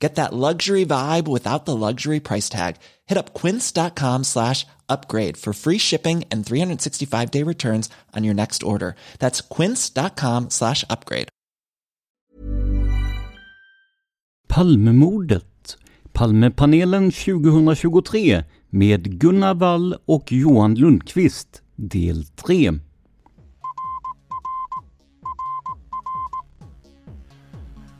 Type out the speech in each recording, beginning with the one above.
Get that luxury vibe without the luxury price tag. Hit up quince.com slash upgrade for free shipping and 365 day returns on your next order. That's quince.com slash upgrade. Palmemordet. Palmepanelen 2023 med Gunnar Wall och Johan Lundqvist, del 3.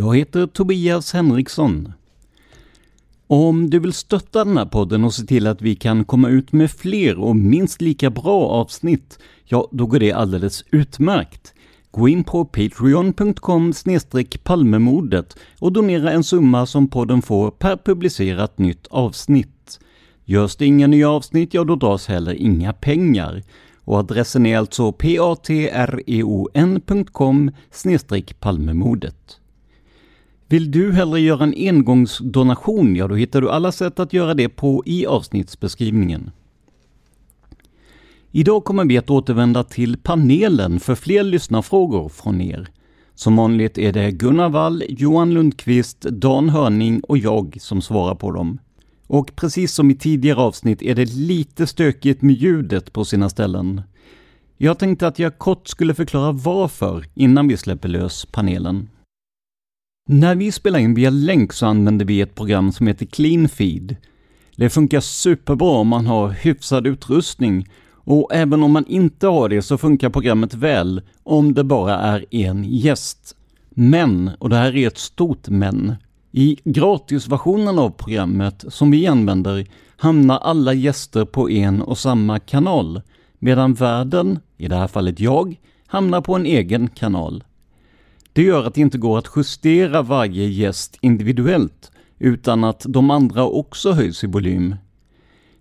Jag heter Tobias Henriksson. Om du vill stötta den här podden och se till att vi kan komma ut med fler och minst lika bra avsnitt, ja, då går det alldeles utmärkt. Gå in på patreon.com palmemordet och donera en summa som podden får per publicerat nytt avsnitt. Görs det inga nya avsnitt, ja då dras heller inga pengar. Och adressen är alltså patreon.com palmemordet. Vill du hellre göra en engångsdonation, ja då hittar du alla sätt att göra det på i avsnittsbeskrivningen. Idag kommer vi att återvända till panelen för fler lyssnarfrågor från er. Som vanligt är det Gunnar Wall, Johan Lundqvist, Dan Hörning och jag som svarar på dem. Och precis som i tidigare avsnitt är det lite stökigt med ljudet på sina ställen. Jag tänkte att jag kort skulle förklara varför innan vi släpper lös panelen. När vi spelar in via länk så använder vi ett program som heter CleanFeed. Det funkar superbra om man har hyfsad utrustning och även om man inte har det så funkar programmet väl om det bara är en gäst. Men, och det här är ett stort men, i gratisversionen av programmet som vi använder hamnar alla gäster på en och samma kanal, medan värden, i det här fallet jag, hamnar på en egen kanal. Det gör att det inte går att justera varje gäst individuellt, utan att de andra också höjs i volym.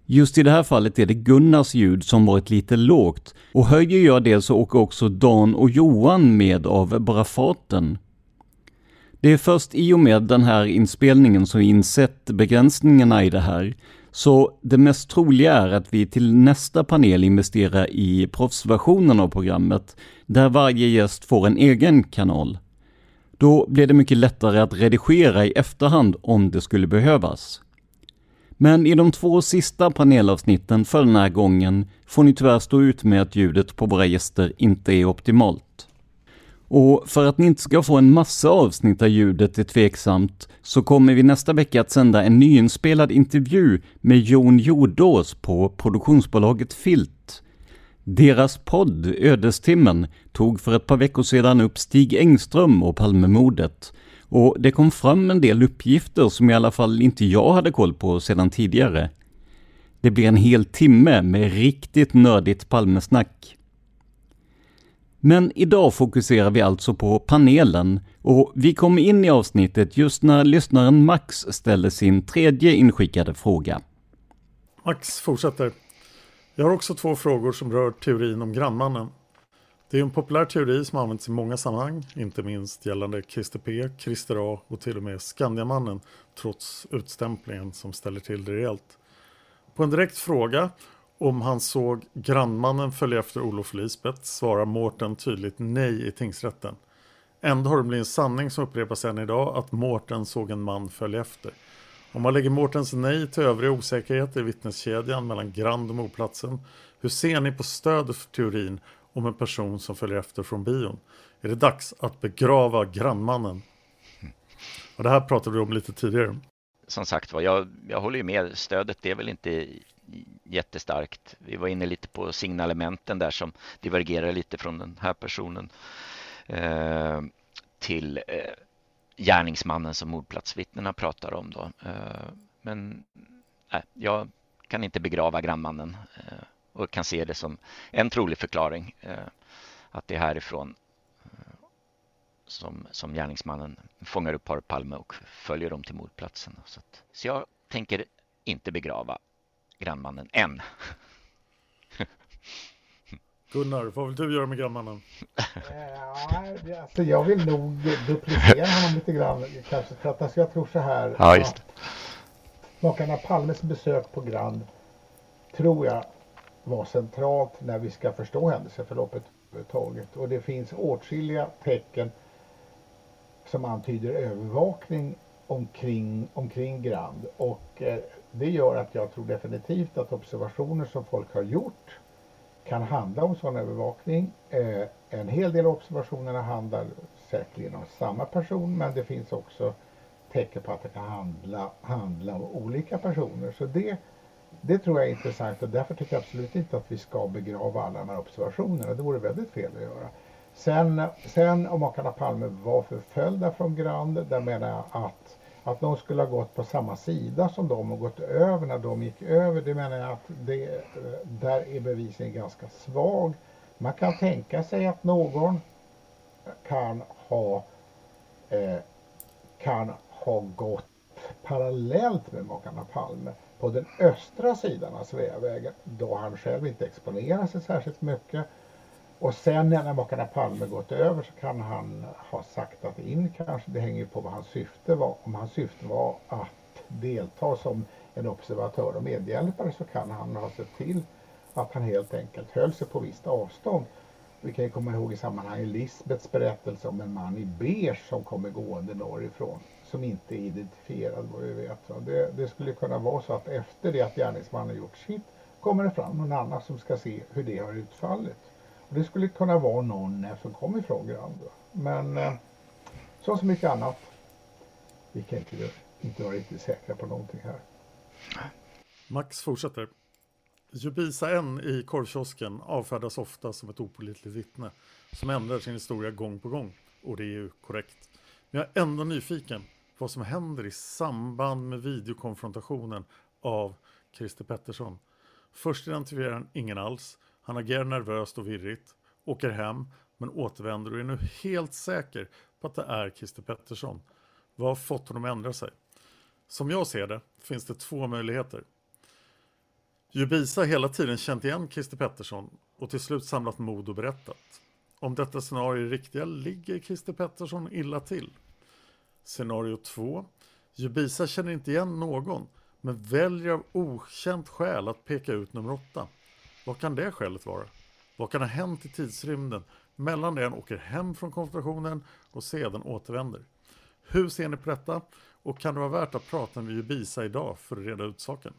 Just i det här fallet är det Gunnars ljud som varit lite lågt, och höjer jag det så åker också Dan och Johan med av bara farten. Det är först i och med den här inspelningen som vi insett begränsningarna i det här, så det mest troliga är att vi till nästa panel investerar i proffsversionen av programmet, där varje gäst får en egen kanal. Då blir det mycket lättare att redigera i efterhand om det skulle behövas. Men i de två sista panelavsnitten för den här gången får ni tyvärr stå ut med att ljudet på våra gäster inte är optimalt. Och för att ni inte ska få en massa avsnitt där ljudet är tveksamt så kommer vi nästa vecka att sända en nyinspelad intervju med Jon Jordås på produktionsbolaget Filt. Deras podd Ödestimmen tog för ett par veckor sedan upp Stig Engström och Palmemordet och det kom fram en del uppgifter som i alla fall inte jag hade koll på sedan tidigare. Det blir en hel timme med riktigt nördigt Palmesnack. Men idag fokuserar vi alltså på panelen och vi kommer in i avsnittet just när lyssnaren Max ställer sin tredje inskickade fråga. Max fortsätter. Jag har också två frågor som rör teorin om grannmannen. Det är en populär teori som används i många sammanhang, inte minst gällande Christer P, Christer A och till och med Skandiamannen, trots utstämplingen som ställer till det rejält. På en direkt fråga om han såg grannmannen följa efter Olof Lisbeth svarar Mårten tydligt nej i tingsrätten. Ändå har det blivit en sanning som upprepas än idag att Mårten såg en man följa efter. Om man lägger Mårtens nej till övriga osäkerheter i vittneskedjan mellan Grand och mordplatsen, hur ser ni på stödet för teorin om en person som följer efter från bion? Är det dags att begrava grannmannen? Och det här pratade vi om lite tidigare. Som sagt var, jag, jag håller ju med. Stödet är väl inte jättestarkt. Vi var inne lite på signalementen där som divergerar lite från den här personen eh, till eh, gärningsmannen som mordplatsvittnena pratar om. Då. Eh, men nej, jag kan inte begrava grannmannen eh, och kan se det som en trolig förklaring eh, att det är härifrån som, som gärningsmannen fångar upp par Palme och följer dem till mordplatsen. Så, att, så jag tänker inte begrava grannmannen än. Gunnar, vad vill du göra med grannmannen? Ja, alltså jag vill nog duplicera honom lite grann kanske för att alltså jag tror så här. Ja, just Makarna Palmes besök på Grand tror jag var centralt när vi ska förstå händelseförloppet överhuvudtaget. Och det finns åtskilliga tecken som antyder övervakning omkring, omkring Grand. Och eh, det gör att jag tror definitivt att observationer som folk har gjort kan handla om sån övervakning. Eh, en hel del av observationerna handlar säkerligen om samma person men det finns också tecken på att det kan handla, handla om olika personer. Så det, det tror jag är intressant och därför tycker jag absolut inte att vi ska begrava alla de här observationerna. Det vore väldigt fel att göra. Sen, sen om makarna Palme var förföljda från Grand, där menar jag att, att de skulle ha gått på samma sida som de och gått över när de gick över. Det menar jag att det, eh, där är bevisningen ganska svag. Man kan tänka sig att någon kan ha, eh, kan ha gått parallellt med makarna Palme på den östra sidan av Sveavägen då han själv inte exponerar sig särskilt mycket och sen när makarna Palme gått över så kan han ha saktat in kanske. Det hänger på vad hans syfte var. Om hans syfte var att delta som en observatör och medhjälpare så kan han ha sett till att han helt enkelt höll sig på visst avstånd. Vi kan ju komma ihåg i sammanhanget Lisbets berättelse om en man i beige som kommer gående norrifrån som inte är identifierad vad vi vet. Det, det skulle kunna vara så att efter det att gärningsmannen gjort sitt kommer det fram någon annan som ska se hur det har utfallit. Det skulle kunna vara någon som kommer ifrån Grand, Men eh, som så mycket annat. Vi kan inte, inte vara riktigt säkra på någonting här. Max fortsätter. Jubisa N i korvkiosken avfärdas ofta som ett opolitligt vittne som ändrar sin historia gång på gång. Och det är ju korrekt. Men jag är ändå nyfiken på vad som händer i samband med videokonfrontationen av Christer Pettersson. Först identifierar han ingen alls han agerar nervöst och virrigt, åker hem men återvänder och är nu helt säker på att det är Christer Pettersson. Vad har fått honom att ändra sig? Som jag ser det finns det två möjligheter. Jubisa har hela tiden känt igen Christer Pettersson och till slut samlat mod och berättat. Om detta scenario är riktiga ligger Christer Pettersson illa till. Scenario 2. Jubisa känner inte igen någon men väljer av okänt skäl att peka ut nummer 8. Vad kan det skälet vara? Vad kan ha hänt i tidsrymden mellan det han åker hem från konfrontationen och sedan återvänder? Hur ser ni på detta? Och kan det vara värt att prata med Jubisa idag för att reda ut saken?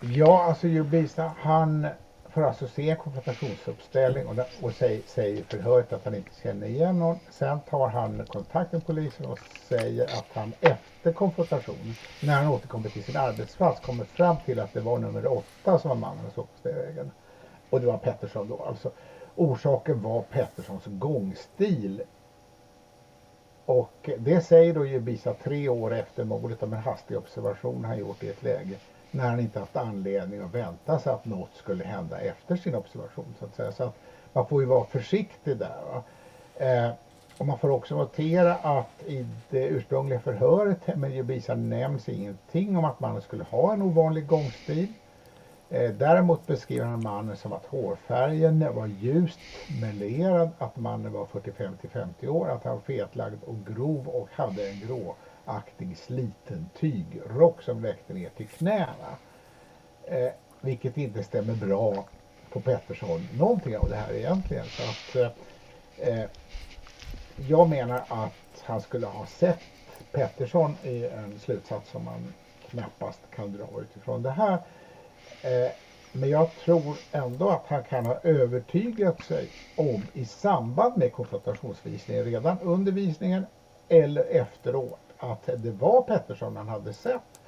Ja, alltså Jubisa, han får alltså se en konfrontationsuppställning och, och säger, säger i förhöret att han inte känner igen någon. Sen tar han kontakt med polisen och säger att han efter konfrontationen, när han återkommer till sin arbetsplats, kommer fram till att det var nummer åtta som var mannen som såg på Stävägen. Och det var Pettersson då alltså. Orsaken var Petterssons gångstil. Och det säger då Jubisa tre år efter mordet om en hastig observation han gjort i ett läge när han inte haft anledning att vänta sig att något skulle hända efter sin observation så att säga. Så att man får ju vara försiktig där. Eh, och man får också notera att i det ursprungliga förhöret med Jubisa nämns ingenting om att mannen skulle ha en ovanlig gångstil. Eh, däremot beskriver han mannen som att hårfärgen var ljust melerad, att mannen var 45 till 50 år, att han var fetlagd och grov och hade en gråaktig sliten tygrock som räckte ner till knäna. Eh, vilket inte stämmer bra på Pettersson, någonting av det här egentligen. Så att, eh, eh jag menar att han skulle ha sett Pettersson i en slutsats som man knappast kan dra utifrån det här. Eh, men jag tror ändå att han kan ha övertygat sig om i samband med konfrontationsvisningen, redan under visningen eller efteråt, att det var Pettersson han hade sett.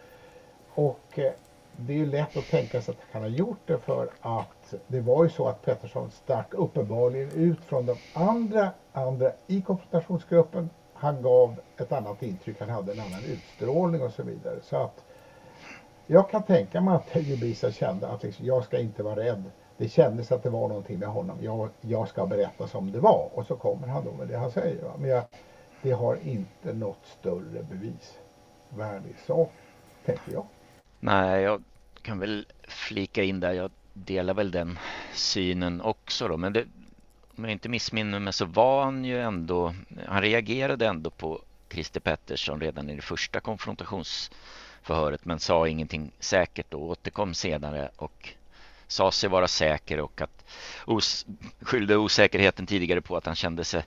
Och eh, det är ju lätt att tänka sig att han har gjort det för att det var ju så att Pettersson stack uppenbarligen ut från de andra, andra i konfrontationsgruppen. Han gav ett annat intryck, han hade en annan utstrålning och så vidare. Så att jag kan tänka mig att Jubisa kände att liksom, jag ska inte vara rädd. Det kändes att det var någonting med honom. Jag, jag ska berätta som det var. Och så kommer han då med det han säger. Va? Men jag, det har inte något större bevisvärde i sak, tänker jag. Nej, jag kan väl flika in där. Jag delar väl den synen också då. Men det, om jag inte missminner mig så var han ju ändå, han reagerade ändå på Christer Pettersson redan i det första konfrontations förhöret men sa ingenting säkert och återkom senare och sa sig vara säker och att os skyllde osäkerheten tidigare på att han kände sig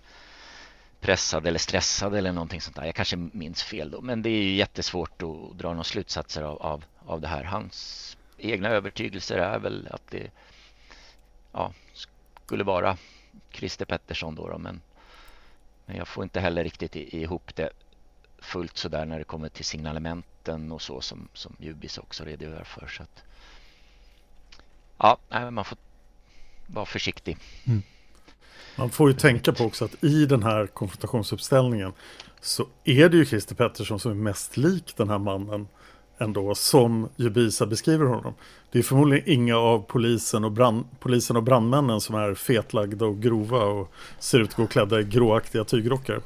pressad eller stressad eller någonting sånt där. Jag kanske minns fel då, men det är ju jättesvårt att dra några slutsatser av, av, av det här. Hans egna övertygelser är väl att det ja, skulle vara Christer Pettersson då, då men, men jag får inte heller riktigt ihop det fullt så där när det kommer till signalementen och så som, som Ubis också redogör för. Så att, ja, man får vara försiktig. Mm. Man får ju tänka på också att i den här konfrontationsuppställningen så är det ju Christer Pettersson som är mest lik den här mannen ändå som Jubisa beskriver honom. Det är förmodligen inga av polisen och, brand, polisen och brandmännen som är fetlagda och grova och ser ut att gå klädda i gråaktiga tygrockar.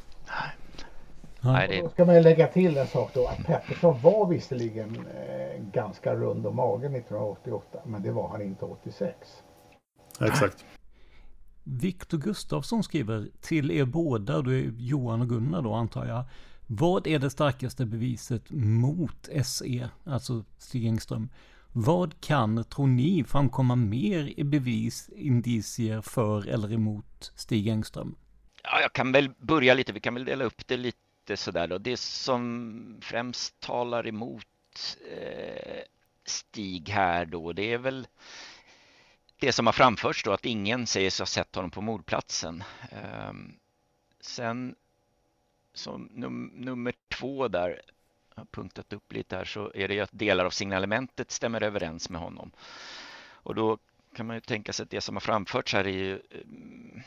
Nej. det... Då ska man lägga till en sak då att Pettersson var visserligen eh, ganska rund om magen 1988 men det var han inte 86. exakt. Viktor Gustafsson skriver till er båda, då är Johan och Gunnar då antar jag. Vad är det starkaste beviset mot SE, alltså Stig Engström? Vad kan, tror ni, framkomma mer i bevis, indicier för eller emot Stig Engström? Ja, jag kan väl börja lite, vi kan väl dela upp det lite sådär då. Det som främst talar emot eh, Stig här då, det är väl det som har framförts då att ingen säger sig ha sett honom på mordplatsen. Eh, sen som num nummer två där, jag har punktat upp lite här, så är det ju att delar av signalementet stämmer överens med honom. Och då kan man ju tänka sig att det som har framförts här är ju, ehm,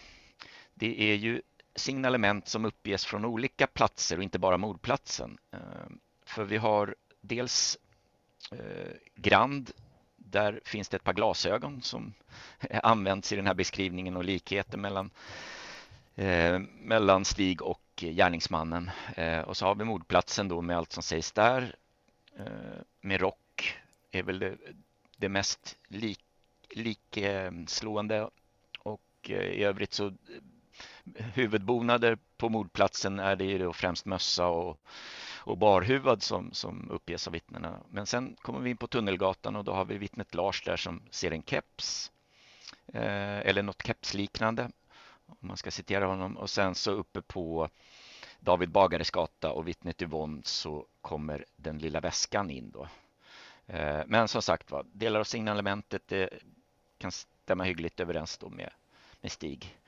det är ju signalement som uppges från olika platser och inte bara mordplatsen. Eh, för vi har dels eh, Grand där finns det ett par glasögon som används i den här beskrivningen och likheten mellan, eh, mellan Stig och gärningsmannen. Och så har vi mordplatsen då med allt som sägs där. Med rock är väl det, det mest lik, likslående och i övrigt så huvudbonader på mordplatsen är det ju då främst mössa och och barhuvad som, som uppges av vittnena. Men sen kommer vi in på Tunnelgatan och då har vi vittnet Lars där som ser en keps eh, eller något kepsliknande om man ska citera honom. Och sen så uppe på David Bagares gata och vittnet Yvonne så kommer den lilla väskan in då. Eh, men som sagt var, delar av signalementet det kan stämma hyggligt överens då med, med Stig.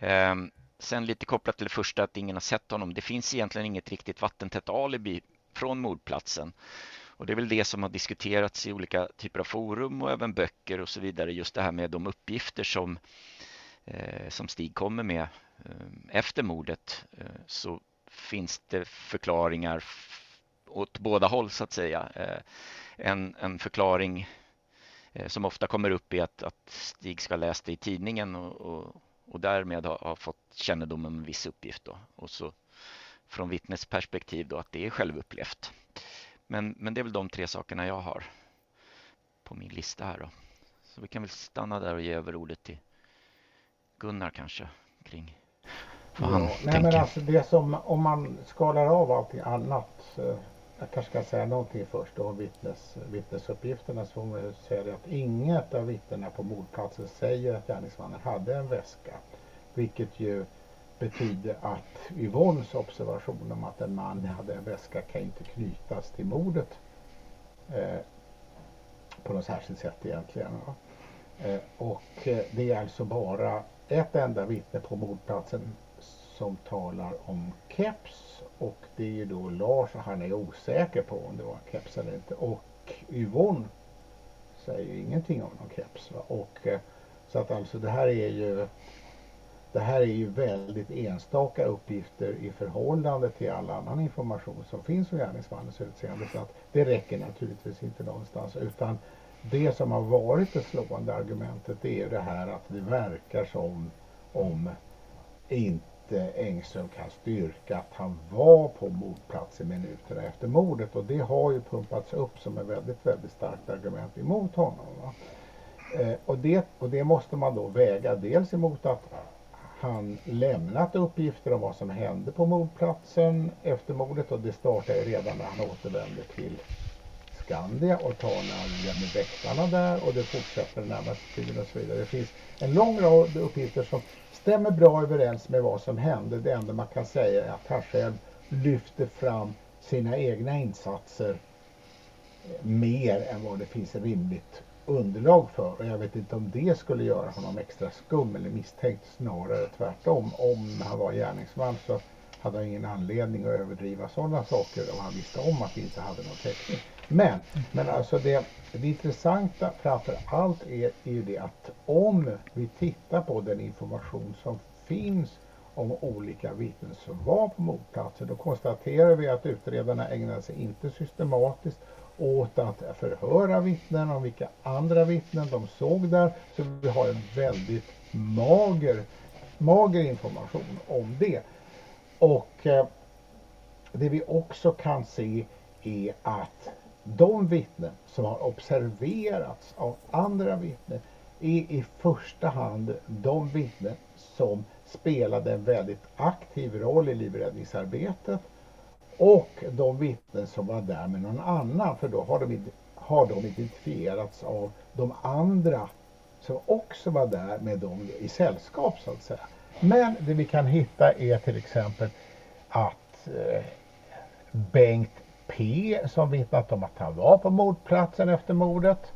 Ehm, sen lite kopplat till det första att ingen har sett honom. Det finns egentligen inget riktigt vattentätt alibi från mordplatsen. Och det är väl det som har diskuterats i olika typer av forum och även böcker och så vidare. Just det här med de uppgifter som, eh, som Stig kommer med eh, efter mordet. Eh, så finns det förklaringar åt båda håll så att säga. Eh, en, en förklaring eh, som ofta kommer upp är att, att Stig ska ha läst det i tidningen och, och och därmed har, har fått kännedom om en viss uppgift. Då. Och så från vittnets perspektiv då att det är självupplevt. Men, men det är väl de tre sakerna jag har på min lista här. Då. Så vi kan väl stanna där och ge över ordet till Gunnar kanske kring vad han ja, tänker. Nej men alltså det som, om man skalar av allting annat. Jag kanske ska säga någonting först om vittnes, vittnesuppgifterna så får man säga att inget av vittnena på mordplatsen säger att gärningsmannen hade en väska. Vilket ju betyder att Yvonnes observation om att en man hade en väska kan inte knytas till mordet. Eh, på något särskilt sätt egentligen. va. Eh, och eh, det är alltså bara ett enda vittne på mordplatsen som talar om keps och det är ju då Lars och han är osäker på om det var en keps eller inte. Och Yvonne säger ju ingenting om någon keps. Va? Och, eh, så att alltså det här är ju det här är ju väldigt enstaka uppgifter i förhållande till all annan information som finns om gärningsmannens utseende. Så att det räcker naturligtvis inte någonstans. Utan det som har varit det slående argumentet det är ju det här att det verkar som om inte Eh, Engström kan styrka att han var på mordplatsen minuterna efter mordet. Och det har ju pumpats upp som ett väldigt, väldigt starkt argument emot honom. Va? Eh, och, det, och det måste man då väga dels emot att han lämnat uppgifter om vad som hände på mordplatsen efter mordet och det startade redan när han återvände till Skandia och tar när med väktarna där och det fortsätter den närmaste tiden och så vidare. Det finns en lång rad uppgifter som stämmer bra överens med vad som hände. Det enda man kan säga är att han själv lyfter fram sina egna insatser mer än vad det finns rimligt underlag för. Och jag vet inte om det skulle göra honom extra skum eller misstänkt. Snarare tvärtom. Om han var gärningsman så hade han ingen anledning att överdriva sådana saker om han visste om att vi inte hade någon täckning. Men, men alltså det, det intressanta framför allt är, är ju det att om vi tittar på den information som finns om olika vittnen som var på mordplatsen då konstaterar vi att utredarna ägnade sig inte systematiskt åt att förhöra vittnen om vilka andra vittnen de såg där. Så vi har en väldigt mager, mager information om det. Och eh, det vi också kan se är att de vittnen som har observerats av andra vittnen är i första hand de vittnen som spelade en väldigt aktiv roll i livräddningsarbetet och de vittnen som var där med någon annan för då har de, har de identifierats av de andra som också var där med dem i sällskap så att säga. Men det vi kan hitta är till exempel att eh, Bengt P som vittnat om att han var på mordplatsen efter mordet.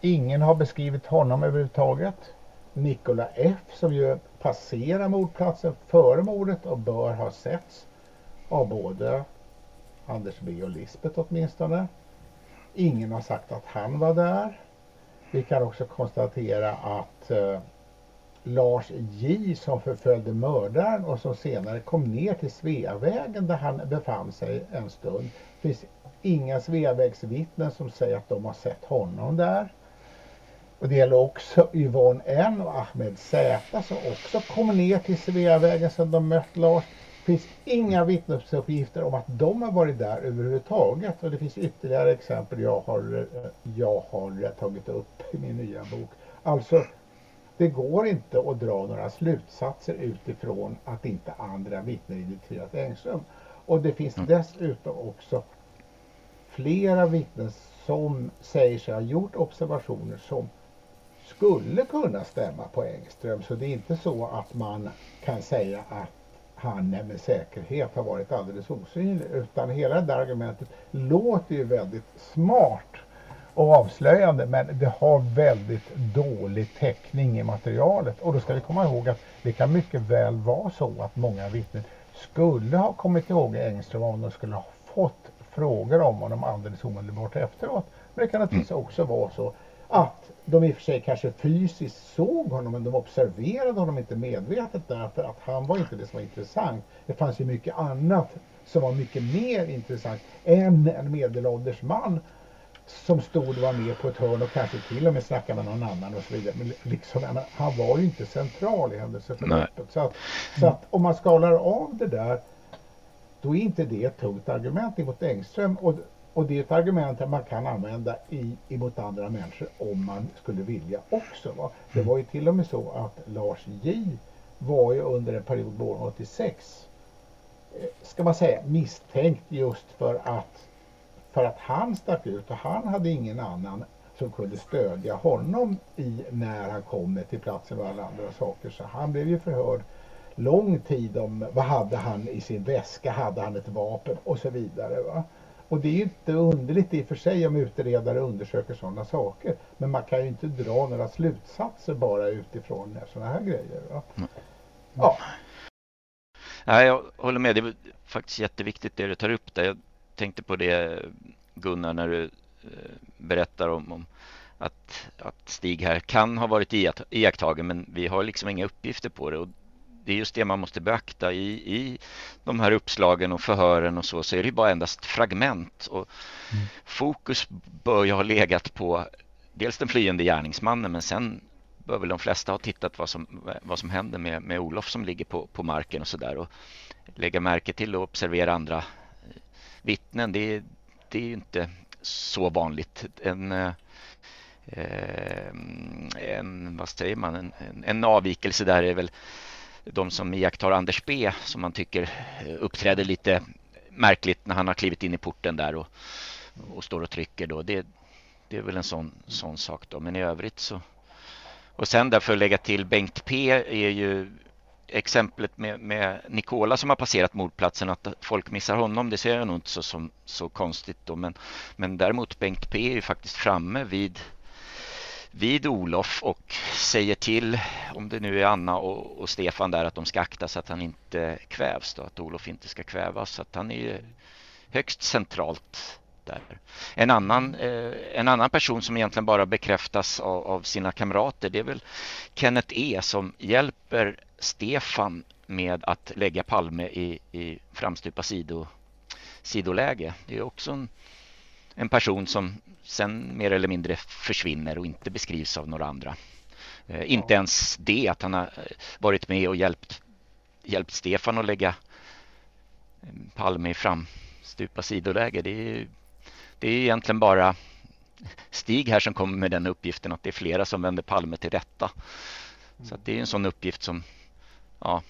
Ingen har beskrivit honom överhuvudtaget. Nikola F som ju passerar mordplatsen före mordet och bör ha setts av både Anders B och Lisbeth åtminstone. Ingen har sagt att han var där. Vi kan också konstatera att eh, Lars J som förföljde mördaren och som senare kom ner till Sveavägen där han befann sig en stund. Det finns inga Sveavägsvittnen som säger att de har sett honom där. Och det gäller också Yvonne N och Ahmed Z som också kom ner till Sveavägen sedan de mött Lars. Det finns inga vittnesuppgifter om att de har varit där överhuvudtaget. Och det finns ytterligare exempel jag har, eh, jag har tagit upp i min nya bok. Alltså, det går inte att dra några slutsatser utifrån att inte andra vittnen identifierat Engström. Och det finns dessutom också flera vittnen som säger sig ha gjort observationer som skulle kunna stämma på Engström. Så det är inte så att man kan säga att han med säkerhet har varit alldeles osynlig. Utan hela det argumentet låter ju väldigt smart och avslöjande men det har väldigt dålig täckning i materialet. Och då ska vi komma ihåg att det kan mycket väl vara så att många vittnen skulle ha kommit ihåg Engström om de skulle ha fått frågor om honom alldeles omedelbart efteråt. Men det kan naturligtvis också vara så att de i och för sig kanske fysiskt såg honom men de observerade honom inte medvetet därför att han var inte det som var intressant. Det fanns ju mycket annat som var mycket mer intressant än en medelålders man som stod och var med på ett hörn och kanske till och med snackade med någon annan och så vidare. Men liksom, han var ju inte central i händelseförloppet. Så att, så att om man skalar av det där då är inte det ett tungt argument emot Engström. Och, och det är ett argument som man kan använda i, emot andra människor om man skulle vilja också. Va? Det var ju till och med så att Lars J var ju under en period våren 86 eh, ska man säga misstänkt just för att för att han stack ut och han hade ingen annan som kunde stödja honom i när han kommer till platsen och alla andra saker. Så han blev ju förhörd lång tid om vad hade han i sin väska, hade han ett vapen och så vidare. Va? Och det är ju inte underligt i och för sig om utredare undersöker sådana saker. Men man kan ju inte dra några slutsatser bara utifrån sådana här grejer. Va? Mm. Ja. Nej, jag håller med. Det är faktiskt jätteviktigt det du tar upp där. Tänkte på det Gunnar när du eh, berättar om, om att, att Stig här kan ha varit iakttagen men vi har liksom inga uppgifter på det. Och det är just det man måste beakta i, i de här uppslagen och förhören och så, så är det bara endast fragment. Och mm. Fokus bör ju ha legat på dels den flyende gärningsmannen men sen bör väl de flesta ha tittat vad som, vad som händer med, med Olof som ligger på, på marken och sådär och lägga märke till och observera andra vittnen. Det, det är ju inte så vanligt. En, eh, en vad säger man, en, en avvikelse där är väl de som iakttar Anders B som man tycker eh, uppträder lite märkligt när han har klivit in i porten där och, och står och trycker då. Det, det är väl en sån, sån sak då. Men i övrigt så. Och sen därför lägga till Bengt P är ju exemplet med, med Nikola som har passerat mordplatsen att folk missar honom. Det ser jag nog inte så, som, så konstigt då. Men, men däremot Bengt P är ju faktiskt framme vid vid Olof och säger till, om det nu är Anna och, och, Stefan där, att de ska akta så att han inte kvävs, då, att Olof inte ska kvävas. Så att han är högst centralt där. En annan, eh, en annan person som egentligen bara bekräftas av, av, sina kamrater, det är väl Kenneth E som hjälper Stefan med att lägga Palme i, i framstupa sido, sidoläge. Det är också en, en person som sen mer eller mindre försvinner och inte beskrivs av några andra. Eh, inte ens det att han har eh, varit med och hjälpt, hjälpt Stefan att lägga eh, Palme i framstupa sidoläge. Det är, det är egentligen bara Stig här som kommer med den uppgiften att det är flera som vänder Palme till rätta. Så det är en sån uppgift som, ja,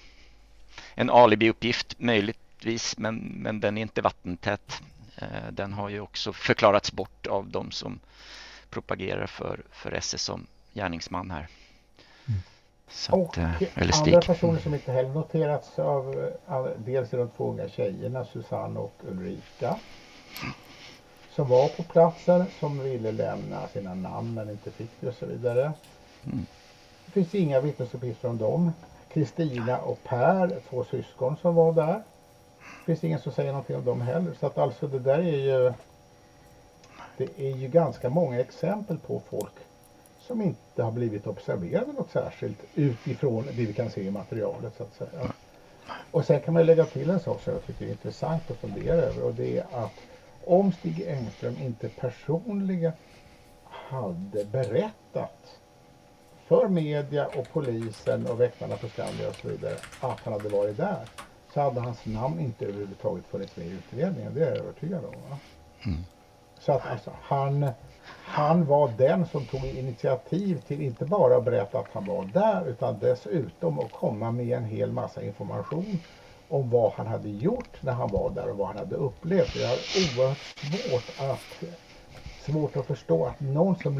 en alibiuppgift möjligtvis, men, men den är inte vattentät. Eh, den har ju också förklarats bort av de som propagerar för, för SS som gärningsman här. Mm. Så att, och eh, eller andra personer som inte heller noterats av, av dels de två unga tjejerna Susanne och Ulrika. Som var på platsen, som ville lämna sina namn men inte fick det och så vidare. Mm. Det finns inga vittnesuppgifter om dem. Kristina och Per, två syskon som var där Det finns ingen som säger någonting om dem heller. Så att alltså det där är ju det är ju ganska många exempel på folk som inte har blivit observerade något särskilt utifrån det vi kan se i materialet så att säga. Och sen kan man lägga till en sak som jag tycker är intressant att fundera över och det är att om Stig Engström inte personligen hade berättat för media och polisen och väktarna på Skandia och så vidare att han hade varit där så hade hans namn inte överhuvudtaget funnits med i utredningen. Det är jag övertygad om. Mm. Så att alltså, han, han var den som tog initiativ till inte bara att berätta att han var där utan dessutom att komma med en hel massa information om vad han hade gjort när han var där och vad han hade upplevt. Det är oerhört svårt att, svårt att förstå att någon som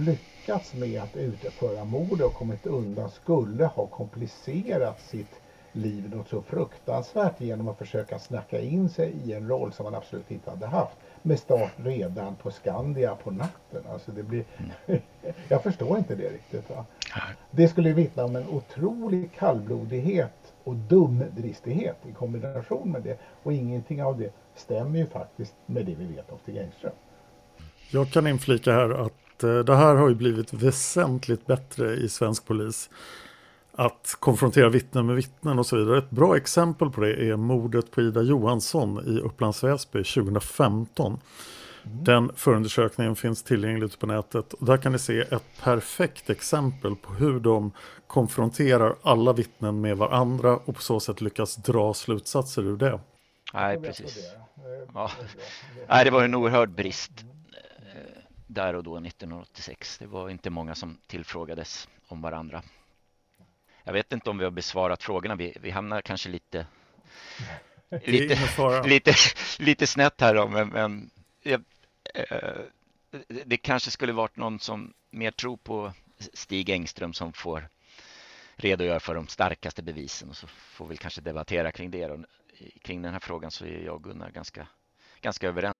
lyckats med att utföra mord och kommit undan skulle ha komplicerat sitt liv något så fruktansvärt genom att försöka snacka in sig i en roll som man absolut inte hade haft. Med start redan på Skandia på natten. Alltså det blir... jag förstår inte det riktigt. Va? Det skulle vittna om en otrolig kallblodighet och dumdristighet i kombination med det. Och ingenting av det stämmer ju faktiskt med det vi vet om Stig Engström. Jag kan inflika här att eh, det här har ju blivit väsentligt bättre i svensk polis att konfrontera vittnen med vittnen och så vidare. Ett bra exempel på det är mordet på Ida Johansson i Upplands Väsby 2015. Den förundersökningen finns tillgänglig på nätet och där kan ni se ett perfekt exempel på hur de konfronterar alla vittnen med varandra och på så sätt lyckas dra slutsatser ur det. Nej, precis. Ja. Nej, det var en oerhörd brist eh, där och då 1986. Det var inte många som tillfrågades om varandra. Jag vet inte om vi har besvarat frågorna. Vi, vi hamnar kanske lite lite, lite, lite snett här då, men, men jag, eh, det kanske skulle varit någon som mer tror på Stig Engström som får redogöra för de starkaste bevisen och så får vi kanske debattera kring det. Och kring den här frågan så är jag och Gunnar ganska, ganska överens.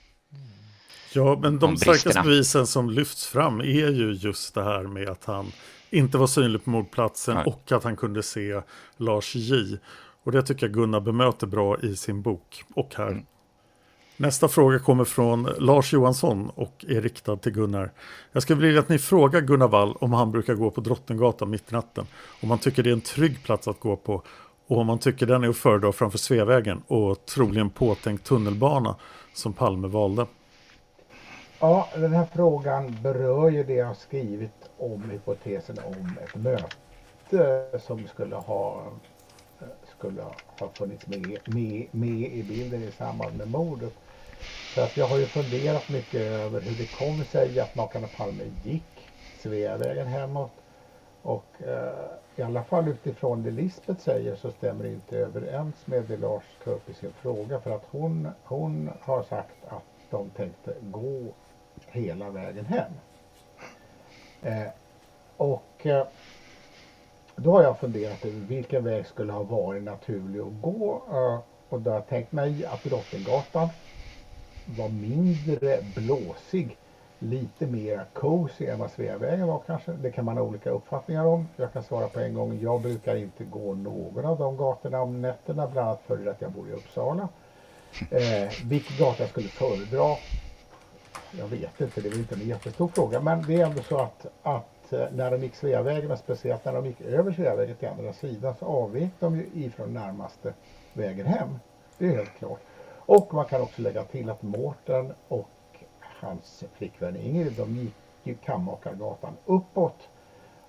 Ja, men de starkaste bevisen som lyfts fram är ju just det här med att han inte var synlig på mordplatsen Nej. och att han kunde se Lars J. Och det tycker jag Gunnar bemöter bra i sin bok och här. Mm. Nästa fråga kommer från Lars Johansson och är riktad till Gunnar. Jag skulle vilja att ni frågar Gunnar Wall om han brukar gå på Drottninggatan mitt i natten. Om han tycker det är en trygg plats att gå på och om han tycker den är att föredra framför Sveavägen och troligen påtänkt tunnelbana som Palme valde. Ja, den här frågan berör ju det jag har skrivit om hypotesen om ett möte som skulle ha, skulle ha funnits med, med, med i bilden i samband med mordet. Så att jag har ju funderat mycket över hur det kom sig att makarna Palme gick Sveavägen hemåt. Och eh, i alla fall utifrån det Lisbeth säger så stämmer det inte överens med det Lars tar upp i sin fråga. För att hon, hon har sagt att de tänkte gå hela vägen hem. Eh, och eh, då har jag funderat över vilken väg skulle ha varit naturlig att gå. Eh, och då har jag tänkt mig att Drottninggatan var mindre blåsig. Lite mer cozy än vad Sveavägen var kanske. Det kan man ha olika uppfattningar om. Jag kan svara på en gång. Jag brukar inte gå någon av de gatorna om nätterna. Bland annat för att jag bor i Uppsala. Eh, vilken gata jag skulle föredra jag vet inte, det är inte en jättestor fråga. Men det är ändå så att, att eh, när de gick Sveavägen och speciellt när de gick över Sveavägen till andra sidan så avvek de ju ifrån närmaste vägen hem. Det är helt klart. Och man kan också lägga till att Mårten och hans flickvän Ingrid de gick ju Kammakargatan uppåt.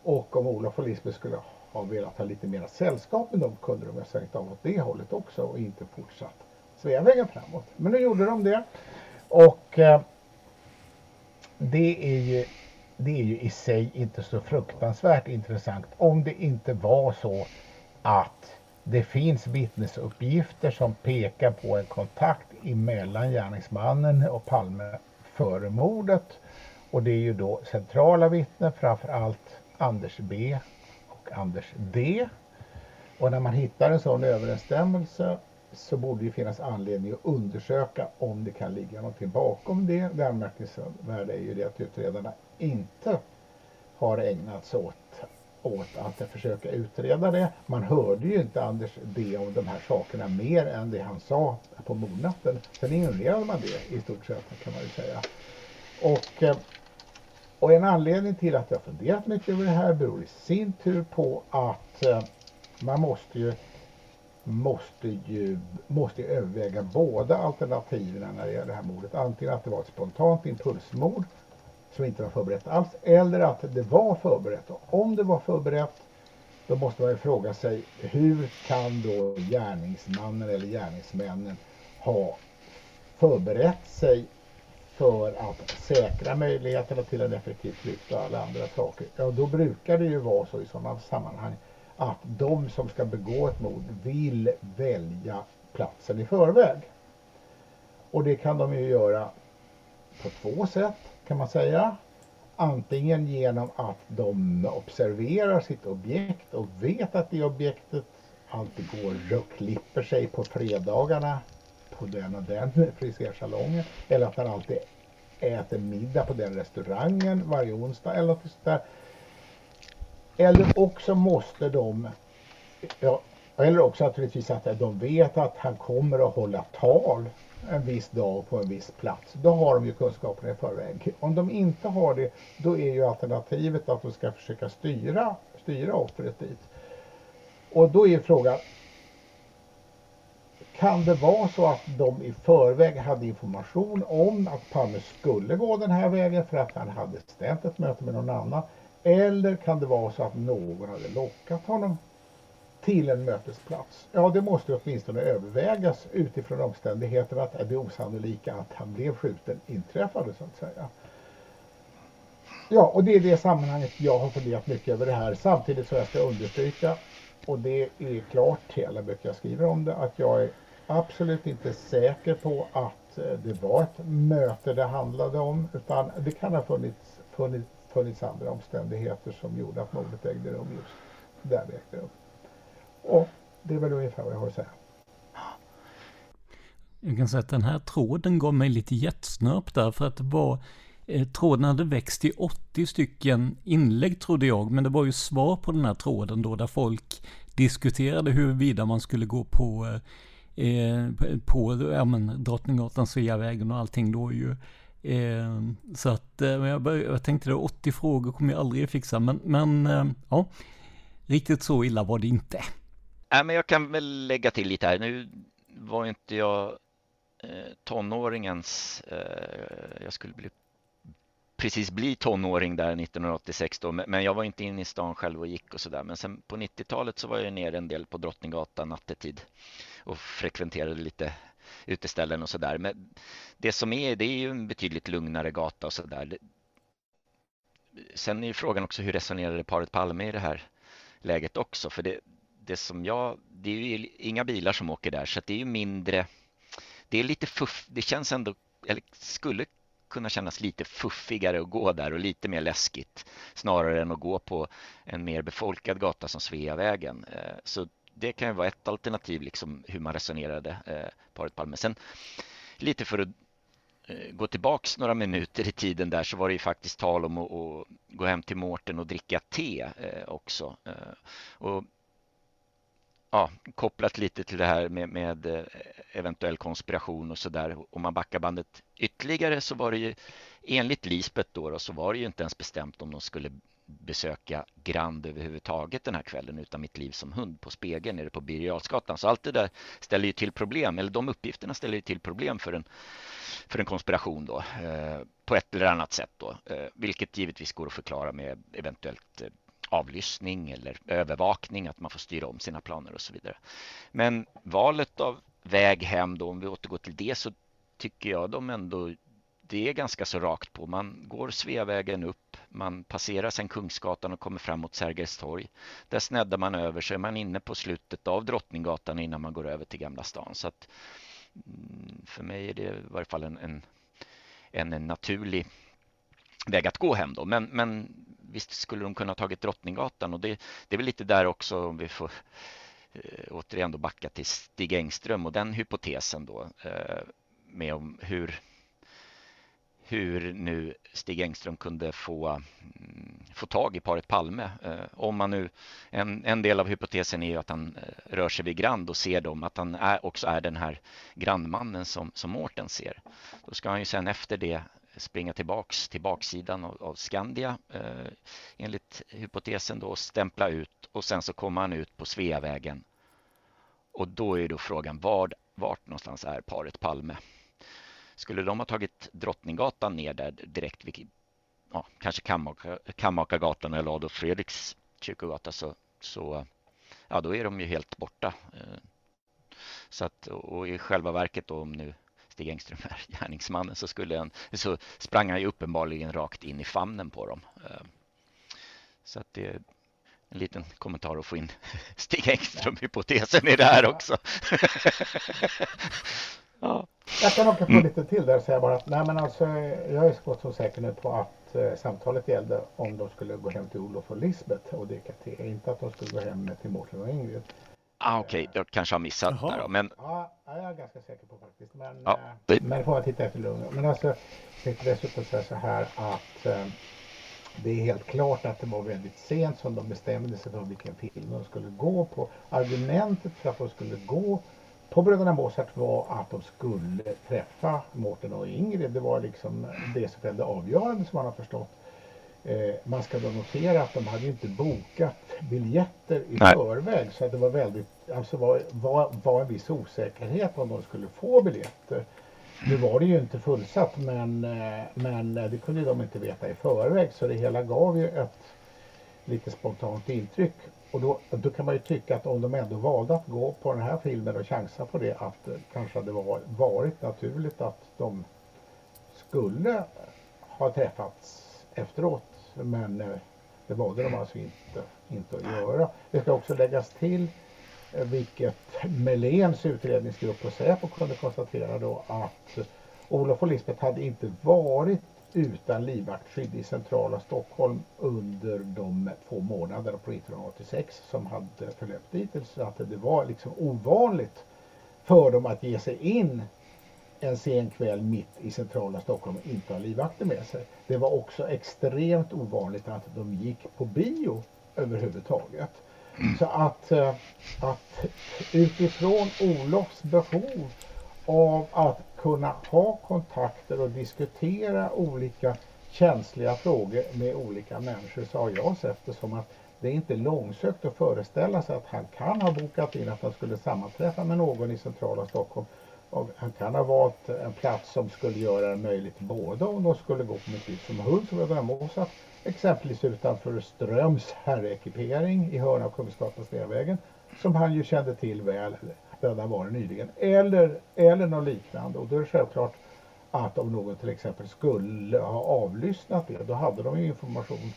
Och om Olof och Lisbeth skulle ha velat ha lite mera sällskap med dem kunde de ha svängt av åt det hållet också och inte fortsatt Sveavägen framåt. Men nu gjorde de det. Och eh, det är ju det är ju i sig inte så fruktansvärt intressant om det inte var så att det finns vittnesuppgifter som pekar på en kontakt emellan gärningsmannen och Palme före mordet. Och det är ju då centrala vittnen, framförallt Anders B och Anders D. Och när man hittar en sån överensstämmelse så borde det finnas anledning att undersöka om det kan ligga någonting bakom det. Det anmärkningsvärda är ju det att utredarna inte har ägnat sig åt, åt att försöka utreda det. Man hörde ju inte Anders be om de här sakerna mer än det han sa på mordnatten. Sen ignorerade man det i stort sett kan man ju säga. Och, eh, och en anledning till att jag funderat mycket över det här beror i sin tur på att eh, man måste ju måste ju måste överväga båda alternativen när det gäller det här mordet. Antingen att det var ett spontant impulsmord som inte var förberett alls eller att det var förberett. Och om det var förberett då måste man ju fråga sig hur kan då gärningsmannen eller gärningsmännen ha förberett sig för att säkra möjligheterna till en effektiv flykt och alla andra saker. Ja, då brukar det ju vara så i sådana sammanhang att de som ska begå ett mord vill välja platsen i förväg. Och det kan de ju göra på två sätt kan man säga. Antingen genom att de observerar sitt objekt och vet att det objektet alltid går och klipper sig på fredagarna på den och den frisersalongen. Eller att han alltid äter middag på den restaurangen varje onsdag eller något sånt där. Eller också måste de, ja, eller också naturligtvis att de vet att han kommer att hålla tal en viss dag på en viss plats. Då har de ju kunskapen i förväg. Om de inte har det, då är ju alternativet att de ska försöka styra, styra offret dit. Och då är frågan, kan det vara så att de i förväg hade information om att Palme skulle gå den här vägen för att han hade ställt ett möte med någon annan? Eller kan det vara så att någon hade lockat honom till en mötesplats? Ja, det måste åtminstone övervägas utifrån omständigheterna att det osannolika att han blev skjuten inträffade så att säga. Ja, och det är det sammanhanget jag har funderat mycket över det här. Samtidigt som jag ska understryka, och det är klart i alla böcker jag skriver om det, att jag är absolut inte säker på att eh, det var ett möte det handlade om, utan det kan ha funnits, funnits funnits andra omständigheter som gjorde att mordet ägde rum just där det ägde rum. Och det är väl ungefär vad jag har att säga. Jag kan säga att den här tråden gav mig lite jetsnörp där för att det var eh, Tråden hade växt i 80 stycken inlägg trodde jag, men det var ju svar på den här tråden då där folk diskuterade huruvida man skulle gå på eh, eh på ja, men, Drottninggatan, Sveavägen och allting då ju Eh, så att eh, jag, började, jag tänkte det 80 frågor kommer jag aldrig fixa, men, men eh, ja, riktigt så illa var det inte. Nej, men jag kan väl lägga till lite här. Nu var inte jag eh, tonåringens, eh, jag skulle bli precis bli tonåring där 1986 då, men jag var inte inne i stan själv och gick och sådär. Men sen på 90-talet så var jag nere en del på Drottninggatan nattetid och frekventerade lite uteställen och sådär. Men det som är, det är ju en betydligt lugnare gata och sådär. Sen är ju frågan också hur resonerade paret Palme i det här läget också? För det, det som jag, det är ju inga bilar som åker där så det är ju mindre, det är lite fuff, det känns ändå, eller skulle kunna kännas lite fuffigare att gå där och lite mer läskigt snarare än att gå på en mer befolkad gata som Sveavägen. Eh, så det kan ju vara ett alternativ, liksom hur man resonerade, eh, paret Palme. Sen lite för att eh, gå tillbaks några minuter i tiden där så var det ju faktiskt tal om att, att gå hem till Mårten och dricka te eh, också. Eh, och ja, kopplat lite till det här med, med eh, eventuell konspiration och så där. Om man backar bandet ytterligare så var det ju enligt Lisbeth då, då så var det ju inte ens bestämt om de skulle besöka Grand överhuvudtaget den här kvällen utan mitt liv som hund på spegeln nere på Birger Så allt det där ställer ju till problem, eller de uppgifterna ställer ju till problem för en, för en konspiration då eh, på ett eller annat sätt då, eh, vilket givetvis går att förklara med eventuellt eh, avlyssning eller övervakning, att man får styra om sina planer och så vidare. Men valet av väg hem då, om vi återgår till det, så tycker jag de ändå det är ganska så rakt på. Man går Sveavägen upp, man passerar sen Kungsgatan och kommer fram mot Sergels torg. Där sneddar man över så är man inne på slutet av Drottninggatan innan man går över till Gamla stan. Så att, mm, för mig är det i varje fall en, en, en, en naturlig väg att gå hem då. Men, men visst skulle de kunna tagit Drottninggatan och det, det är väl lite där också om vi får eh, återigen då backa till Stig Engström och den hypotesen då eh, med om hur hur nu Stig Engström kunde få, mm, få tag i paret Palme. Eh, om man nu, en, en del av hypotesen är ju att han eh, rör sig vid Grand och ser dem, att han är, också är den här grannmannen som, som Mårten ser. Då ska han ju sen efter det springa tillbaks till baksidan av, av Skandia eh, enligt hypotesen då stämpla ut och sen så kommer han ut på Sveavägen. Och då är då frågan var, vart någonstans är paret Palme? Skulle de ha tagit Drottninggatan ner där direkt vid ja, kanske Kammakargatan eller Adolf Fredriks kyrkogata så, så ja, då är de ju helt borta. Eh, så att, och i själva verket då om nu Stig Engström är gärningsmannen så, skulle han, så sprang han ju uppenbarligen rakt in i famnen på dem. Eh, så att det är en liten kommentar att få in Stig Engström-hypotesen i det här också. ja. Jag kan åka på mm. lite till där och säga bara att nej men alltså jag är så så säker nu på att eh, samtalet gällde om de skulle gå hem till Olof och Lisbeth och DKT, inte att de skulle gå hem till Mårten och Ingrid. Ah, Okej, okay. jag kanske har missat Jaha. där då, men... Ja, jag är ganska säker på faktiskt. Men, ja, eh, det... men får jag titta efter lugn. Men alltså, jag tänkte dessutom säga så här att eh, det är helt klart att det var väldigt sent som de bestämde sig för vilken film de skulle gå på. Argumentet för att de skulle gå på Bröderna Mozart var att de skulle träffa Mårten och Ingrid. Det var liksom det som fällde avgörande som man har förstått. Eh, man ska då notera att de hade inte bokat biljetter i Nej. förväg så att det var väldigt, alltså var, var, var en viss osäkerhet om de skulle få biljetter. Nu var det ju inte fullsatt men, eh, men det kunde de inte veta i förväg så det hela gav ju ett lite spontant intryck. Och då, då kan man ju tycka att om de ändå valde att gå på den här filmen och chansa på det att eh, det kanske hade varit naturligt att de skulle ha träffats efteråt. Men eh, det valde de alltså inte, inte att göra. Det ska också läggas till eh, vilket Meléns utredningsgrupp och Säpo kunde konstatera då att Olof och Lisbeth hade inte varit utan livvaktsskydd i centrala Stockholm under de två månaderna på 1986 som hade förlöpt dittills. Så att det var liksom ovanligt för dem att ge sig in en sen kväll mitt i centrala Stockholm och inte ha livvakter med sig. Det var också extremt ovanligt att de gick på bio överhuvudtaget. Så att, eh, att utifrån Olofs behov av att kunna ha kontakter och diskutera olika känsliga frågor med olika människor så har jag sett det som att det är inte långsökt att föreställa sig att han kan ha bokat in att han skulle sammanträffa med någon i centrala Stockholm. Och han kan ha valt en plats som skulle göra det möjligt både om de skulle gå på mitt liv som hund som Bröderna Exempelvis utanför Ströms herrekipering i hörna av Kungsgatan Sveavägen som han ju kände till väl döda var nyligen. Eller, eller något liknande. Och då är det självklart att om någon till exempel skulle ha avlyssnat det, då hade de ju information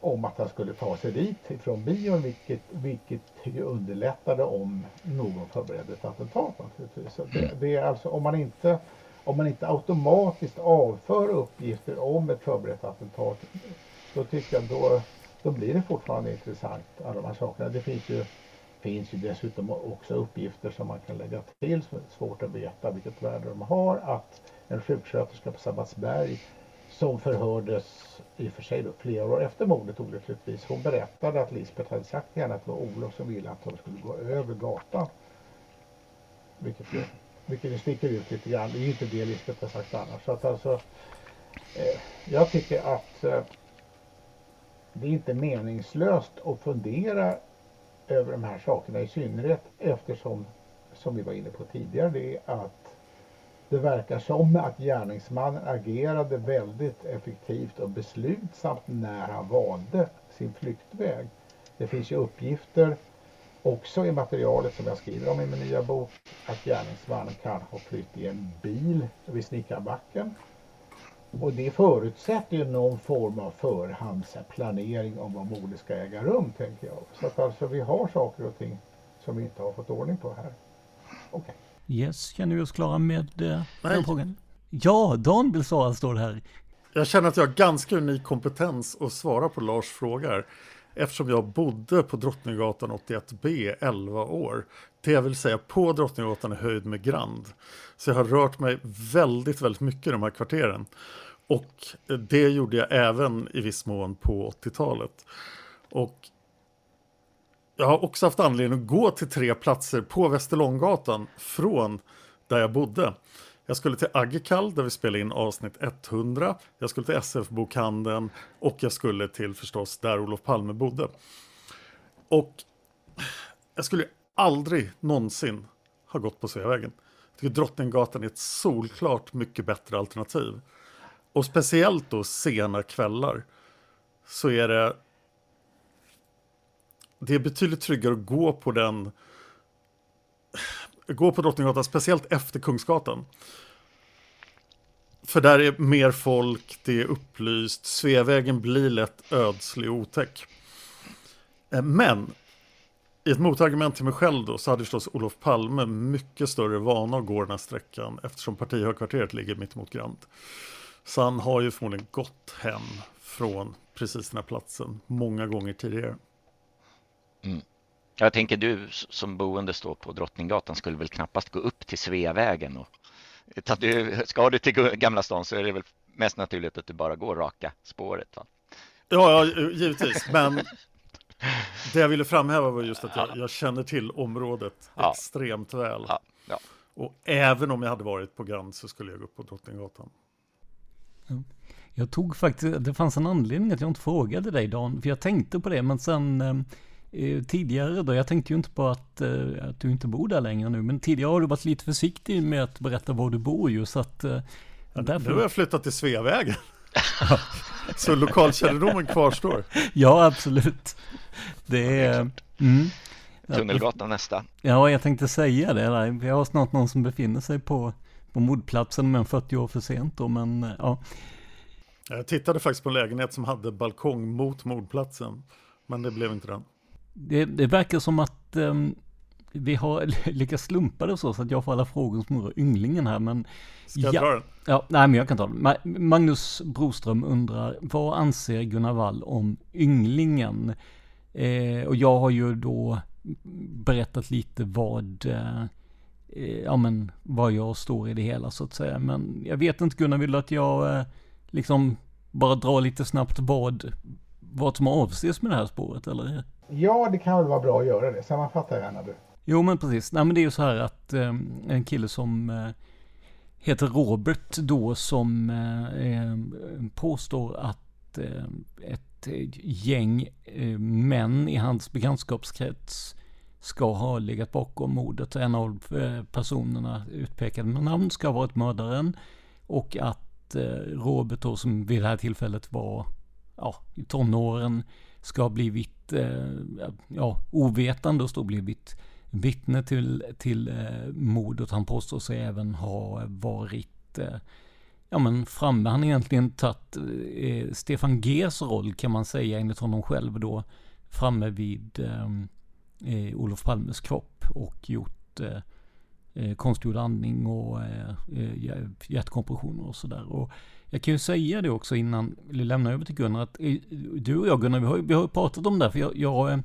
om att han skulle ta sig dit ifrån bion, vilket, vilket underlättade om någon förberedde ett attentat naturligtvis. Så det, det, är alltså om man inte om man inte automatiskt avför uppgifter om ett förberett attentat, då tycker jag då, då blir det fortfarande intressant alla de här sakerna. Det finns ju finns ju dessutom också uppgifter som man kan lägga till som är svårt att veta vilket värde de har. Att en sjuksköterska på Sabbatsberg som förhördes i och för sig då, flera år efter mordet olyckligtvis. Hon berättade att Lisbeth hade sagt till henne att det var Olof som ville att de skulle gå över gatan. Vilket ju, vilket ju sticker ut lite grann. Det är ju inte det Lisbeth har sagt annars. Så att alltså, eh, jag tycker att eh, det är inte meningslöst att fundera över de här sakerna i synnerhet eftersom, som vi var inne på tidigare, det är att det verkar som att gärningsmannen agerade väldigt effektivt och beslutsamt när han valde sin flyktväg. Det finns ju uppgifter också i materialet som jag skriver om i min nya bok att gärningsmannen kan ha flytt i en bil vid Snickarbacken och det förutsätter ju någon form av förhandsplanering om var mordet ska äga rum, tänker jag. Så att alltså vi har saker och ting som vi inte har fått ordning på här. Okej. Okay. Yes, känner vi oss klara med eh, den frågan? Ja, Dan vill svara, står här. Jag känner att jag har ganska unik kompetens att svara på Lars frågor. eftersom jag bodde på Drottninggatan 81B 11 år. Det vill säga på Drottninggatan i höjd med Grand. Så jag har rört mig väldigt, väldigt mycket i de här kvarteren. Och det gjorde jag även i viss mån på 80-talet. Och jag har också haft anledning att gå till tre platser på Västerlånggatan från där jag bodde. Jag skulle till Aggekall där vi spelade in avsnitt 100. Jag skulle till SF-bokhandeln och jag skulle till förstås där Olof Palme bodde. Och jag skulle aldrig någonsin har gått på Sveavägen. Jag tycker Drottninggatan är ett solklart mycket bättre alternativ. Och speciellt då sena kvällar så är det det är betydligt tryggare att gå på den gå på Drottninggatan, speciellt efter Kungsgatan. För där är mer folk, det är upplyst, Sveavägen blir lätt ödslig och otäck. Eh, men i ett motargument till mig själv då så hade förstås Olof Palme mycket större vana att gå den här sträckan eftersom partihögkvarteret ligger mitt emot Grand. Så han har ju förmodligen gått hem från precis den här platsen många gånger tidigare. Mm. Jag tänker du som boende står på Drottninggatan skulle väl knappast gå upp till Sveavägen och ska du till Gamla stan så är det väl mest naturligt att du bara går raka spåret. Va? Ja, ja, givetvis, men det jag ville framhäva var just att jag, jag känner till området ja. extremt väl. Ja. Ja. Och även om jag hade varit på Grand så skulle jag gå upp på Drottninggatan. Jag tog faktiskt, det fanns en anledning att jag inte frågade dig Dan, för jag tänkte på det, men sen eh, Eh, tidigare då, jag tänkte ju inte på att, eh, att du inte bor där längre nu, men tidigare har du varit lite försiktig med att berätta var du bor ju, så att... Eh, ja, därför... Nu har jag flyttat till Sveavägen. så lokalkännedomen kvarstår. Ja, absolut. Det är... Mm. Tunnelgatan nästa. Ja, jag tänkte säga det. Vi har snart någon som befinner sig på, på mordplatsen, men 40 år för sent då, men ja. Jag tittade faktiskt på en lägenhet som hade balkong mot mordplatsen, men det blev inte den. Det, det verkar som att um, vi har lyckats slumpa det så, så att jag får alla frågor som rör ynglingen här. Men Ska jag ja, dra den? Ja, nej men jag kan ta den. Magnus Broström undrar, vad anser Gunnar Wall om ynglingen? Eh, och jag har ju då berättat lite vad, eh, ja men, vad jag står i det hela så att säga. Men jag vet inte Gunnar, vill du att jag eh, liksom bara drar lite snabbt vad, vad som avses med det här spåret eller? Ja, det kan väl vara bra att göra det. Sammanfatta gärna du. Jo, men precis. Nej, men det är ju så här att eh, en kille som eh, heter Robert då som eh, eh påstår att eh, ett gäng eh, män i hans bekantskapskrets ska ha legat bakom mordet. En av eh, personerna utpekade med namn ska ha varit mördaren och att eh, Robert då som vid det här tillfället var ja, i tonåren ska ha blivit eh, ja, ovetande och stå blivit vittne till, till eh, mordet. Han påstår sig även ha varit eh, ja, men framme. Han har egentligen tagit eh, Stefan Gs roll kan man säga enligt honom själv då framme vid eh, eh Olof Palmes kropp och gjort eh, eh konstgjord andning och eh, eh hjärtkompressioner och sådär. Jag kan ju säga det också innan vi lämnar över till Gunnar att du och jag Gunnar, vi har, vi har pratat om det här, för jag, jag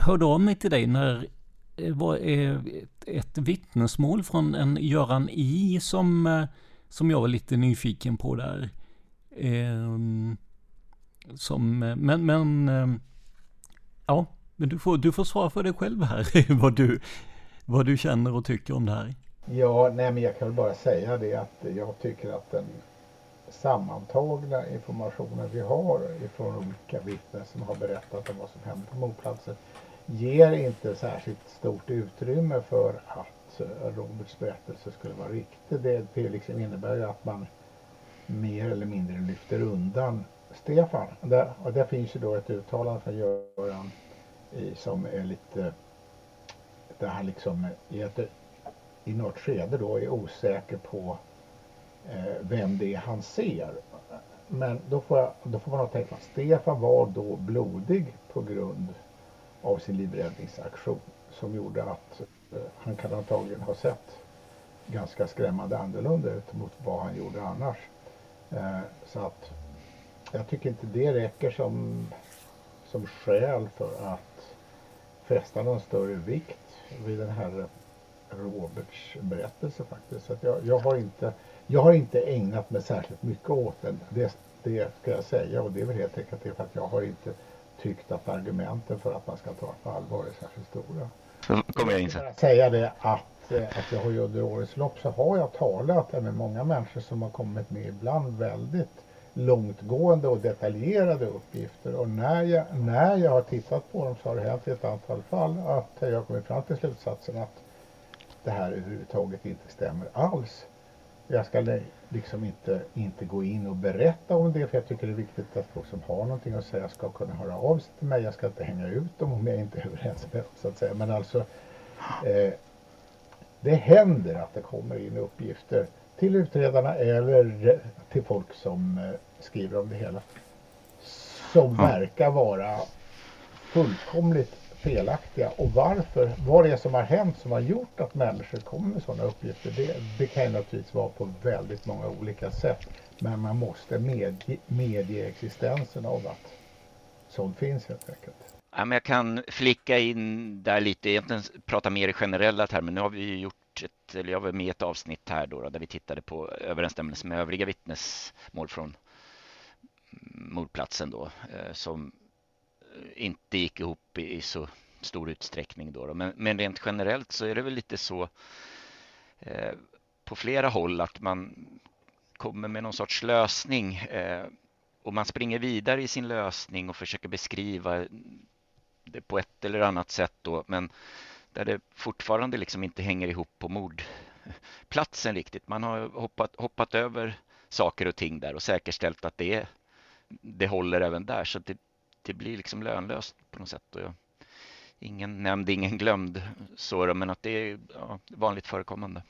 hörde av mig till dig när Eh, var eh, ett, ett vittnesmål från en Göran I som, eh, som jag var lite nyfiken på där. Ehm, som, men, men ja, men du får, du får svara för dig själv här, vad du, vad du känner och tycker om det här. Ja, nej men jag kan väl bara säga det att jag tycker att den sammantagna informationen vi har ifrån olika vittnen som har berättat om vad som hände på mordplatsen ger inte särskilt stort utrymme för att eh, Roberts berättelse skulle vara riktig. Det, det liksom innebär ju att man mer eller mindre lyfter undan Stefan. Där, och där finns ju då ett uttalande från Göran i, som är lite där han liksom eh, i, ett, i något skede då är osäker på eh, vem det är han ser. Men då får, jag, då får man nog tänka att Stefan var då blodig på grund av sin livräddningsaktion som gjorde att eh, han kan antagligen ha sett ganska skrämmande annorlunda ut mot vad han gjorde annars. Eh, så att jag tycker inte det räcker som, som skäl för att fästa någon större vikt vid den här Roberts berättelse faktiskt. Så att jag, jag, har inte, jag har inte ägnat mig särskilt mycket åt den. Det, det ska jag säga och det är väl helt enkelt det för att jag har inte tyckt att argumenten för att man ska ta på allvar är särskilt stora. Så kommer jag in sen. Jag säga det att, eh, att jag har ju under årets lopp så har jag talat med många människor som har kommit med ibland väldigt långtgående och detaljerade uppgifter och när jag, när jag har tittat på dem så har det hänt i ett antal fall att jag kommit fram till slutsatsen att det här överhuvudtaget inte stämmer alls. Jag ska liksom inte, inte gå in och berätta om det för jag tycker det är viktigt att folk som har någonting att säga ska kunna höra av sig till mig. Jag ska inte hänga ut dem om jag inte är överens med dem så att säga. Men alltså eh, det händer att det kommer in uppgifter till utredarna eller till folk som eh, skriver om det hela. Som ja. verkar vara fullkomligt felaktiga? Och varför, vad det är som har hänt som har gjort att människor kommer med sådana uppgifter? Det, det kan ju naturligtvis vara på väldigt många olika sätt. Men man måste medge, medge existensen av att sånt finns helt enkelt. Ja, men jag kan flicka in där lite, egentligen prata mer i generella termer. Nu har vi gjort ett, eller jag var med i ett avsnitt här då, där vi tittade på överensstämmelse med övriga vittnesmål från mordplatsen då eh, som inte gick ihop i, så stor utsträckning då. då. Men, men, rent generellt så är det väl lite så eh, på flera håll att man kommer med någon sorts lösning eh, och man springer vidare i sin lösning och försöker beskriva det på ett eller annat sätt då, men där det fortfarande liksom inte hänger ihop på mordplatsen riktigt. Man har hoppat, hoppat över saker och ting där och säkerställt att det, det håller även där. Så det, det blir liksom lönlöst på något sätt. Och jag, ingen nämnd, ingen glömd så men att det är ja, vanligt förekommande.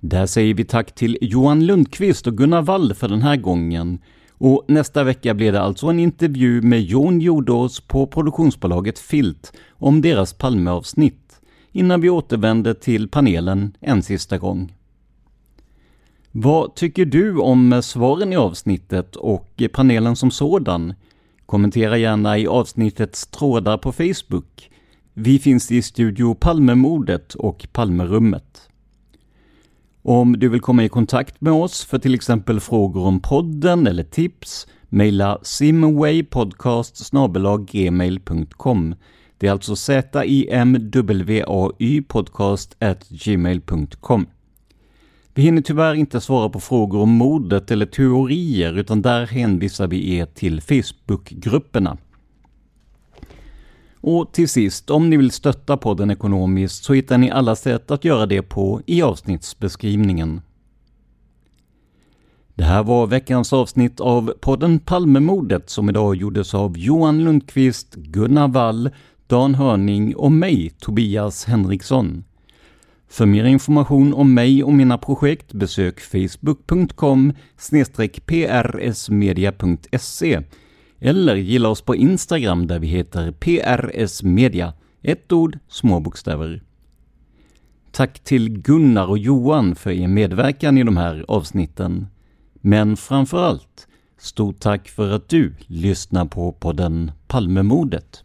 Där säger vi tack till Johan Lundqvist och Gunnar Wall för den här gången. Och nästa vecka blir det alltså en intervju med Jon Jordås på produktionsbolaget Filt om deras Palmeavsnitt, innan vi återvänder till panelen en sista gång. Vad tycker du om svaren i avsnittet och panelen som sådan? Kommentera gärna i avsnittets trådar på Facebook. Vi finns i Studio Palmemordet och Palmerummet. Om du vill komma i kontakt med oss för till exempel frågor om podden eller tips, mejla simwaypodcast gmail.com. Det är alltså z-i-m-w-a-y podcast gmail.com. Vi hinner tyvärr inte svara på frågor om mordet eller teorier, utan där hänvisar vi er till Facebookgrupperna. Och till sist, om ni vill stötta podden ekonomiskt så hittar ni alla sätt att göra det på i avsnittsbeskrivningen. Det här var veckans avsnitt av podden Palmemordet som idag gjordes av Johan Lundqvist, Gunnar Wall, Dan Hörning och mig, Tobias Henriksson. För mer information om mig och mina projekt besök facebook.com prsmedia.se eller gilla oss på Instagram där vi heter prsmedia. Ett ord, små bokstäver. Tack till Gunnar och Johan för er medverkan i de här avsnitten. Men framför allt, stort tack för att du lyssnar på podden Palmemordet.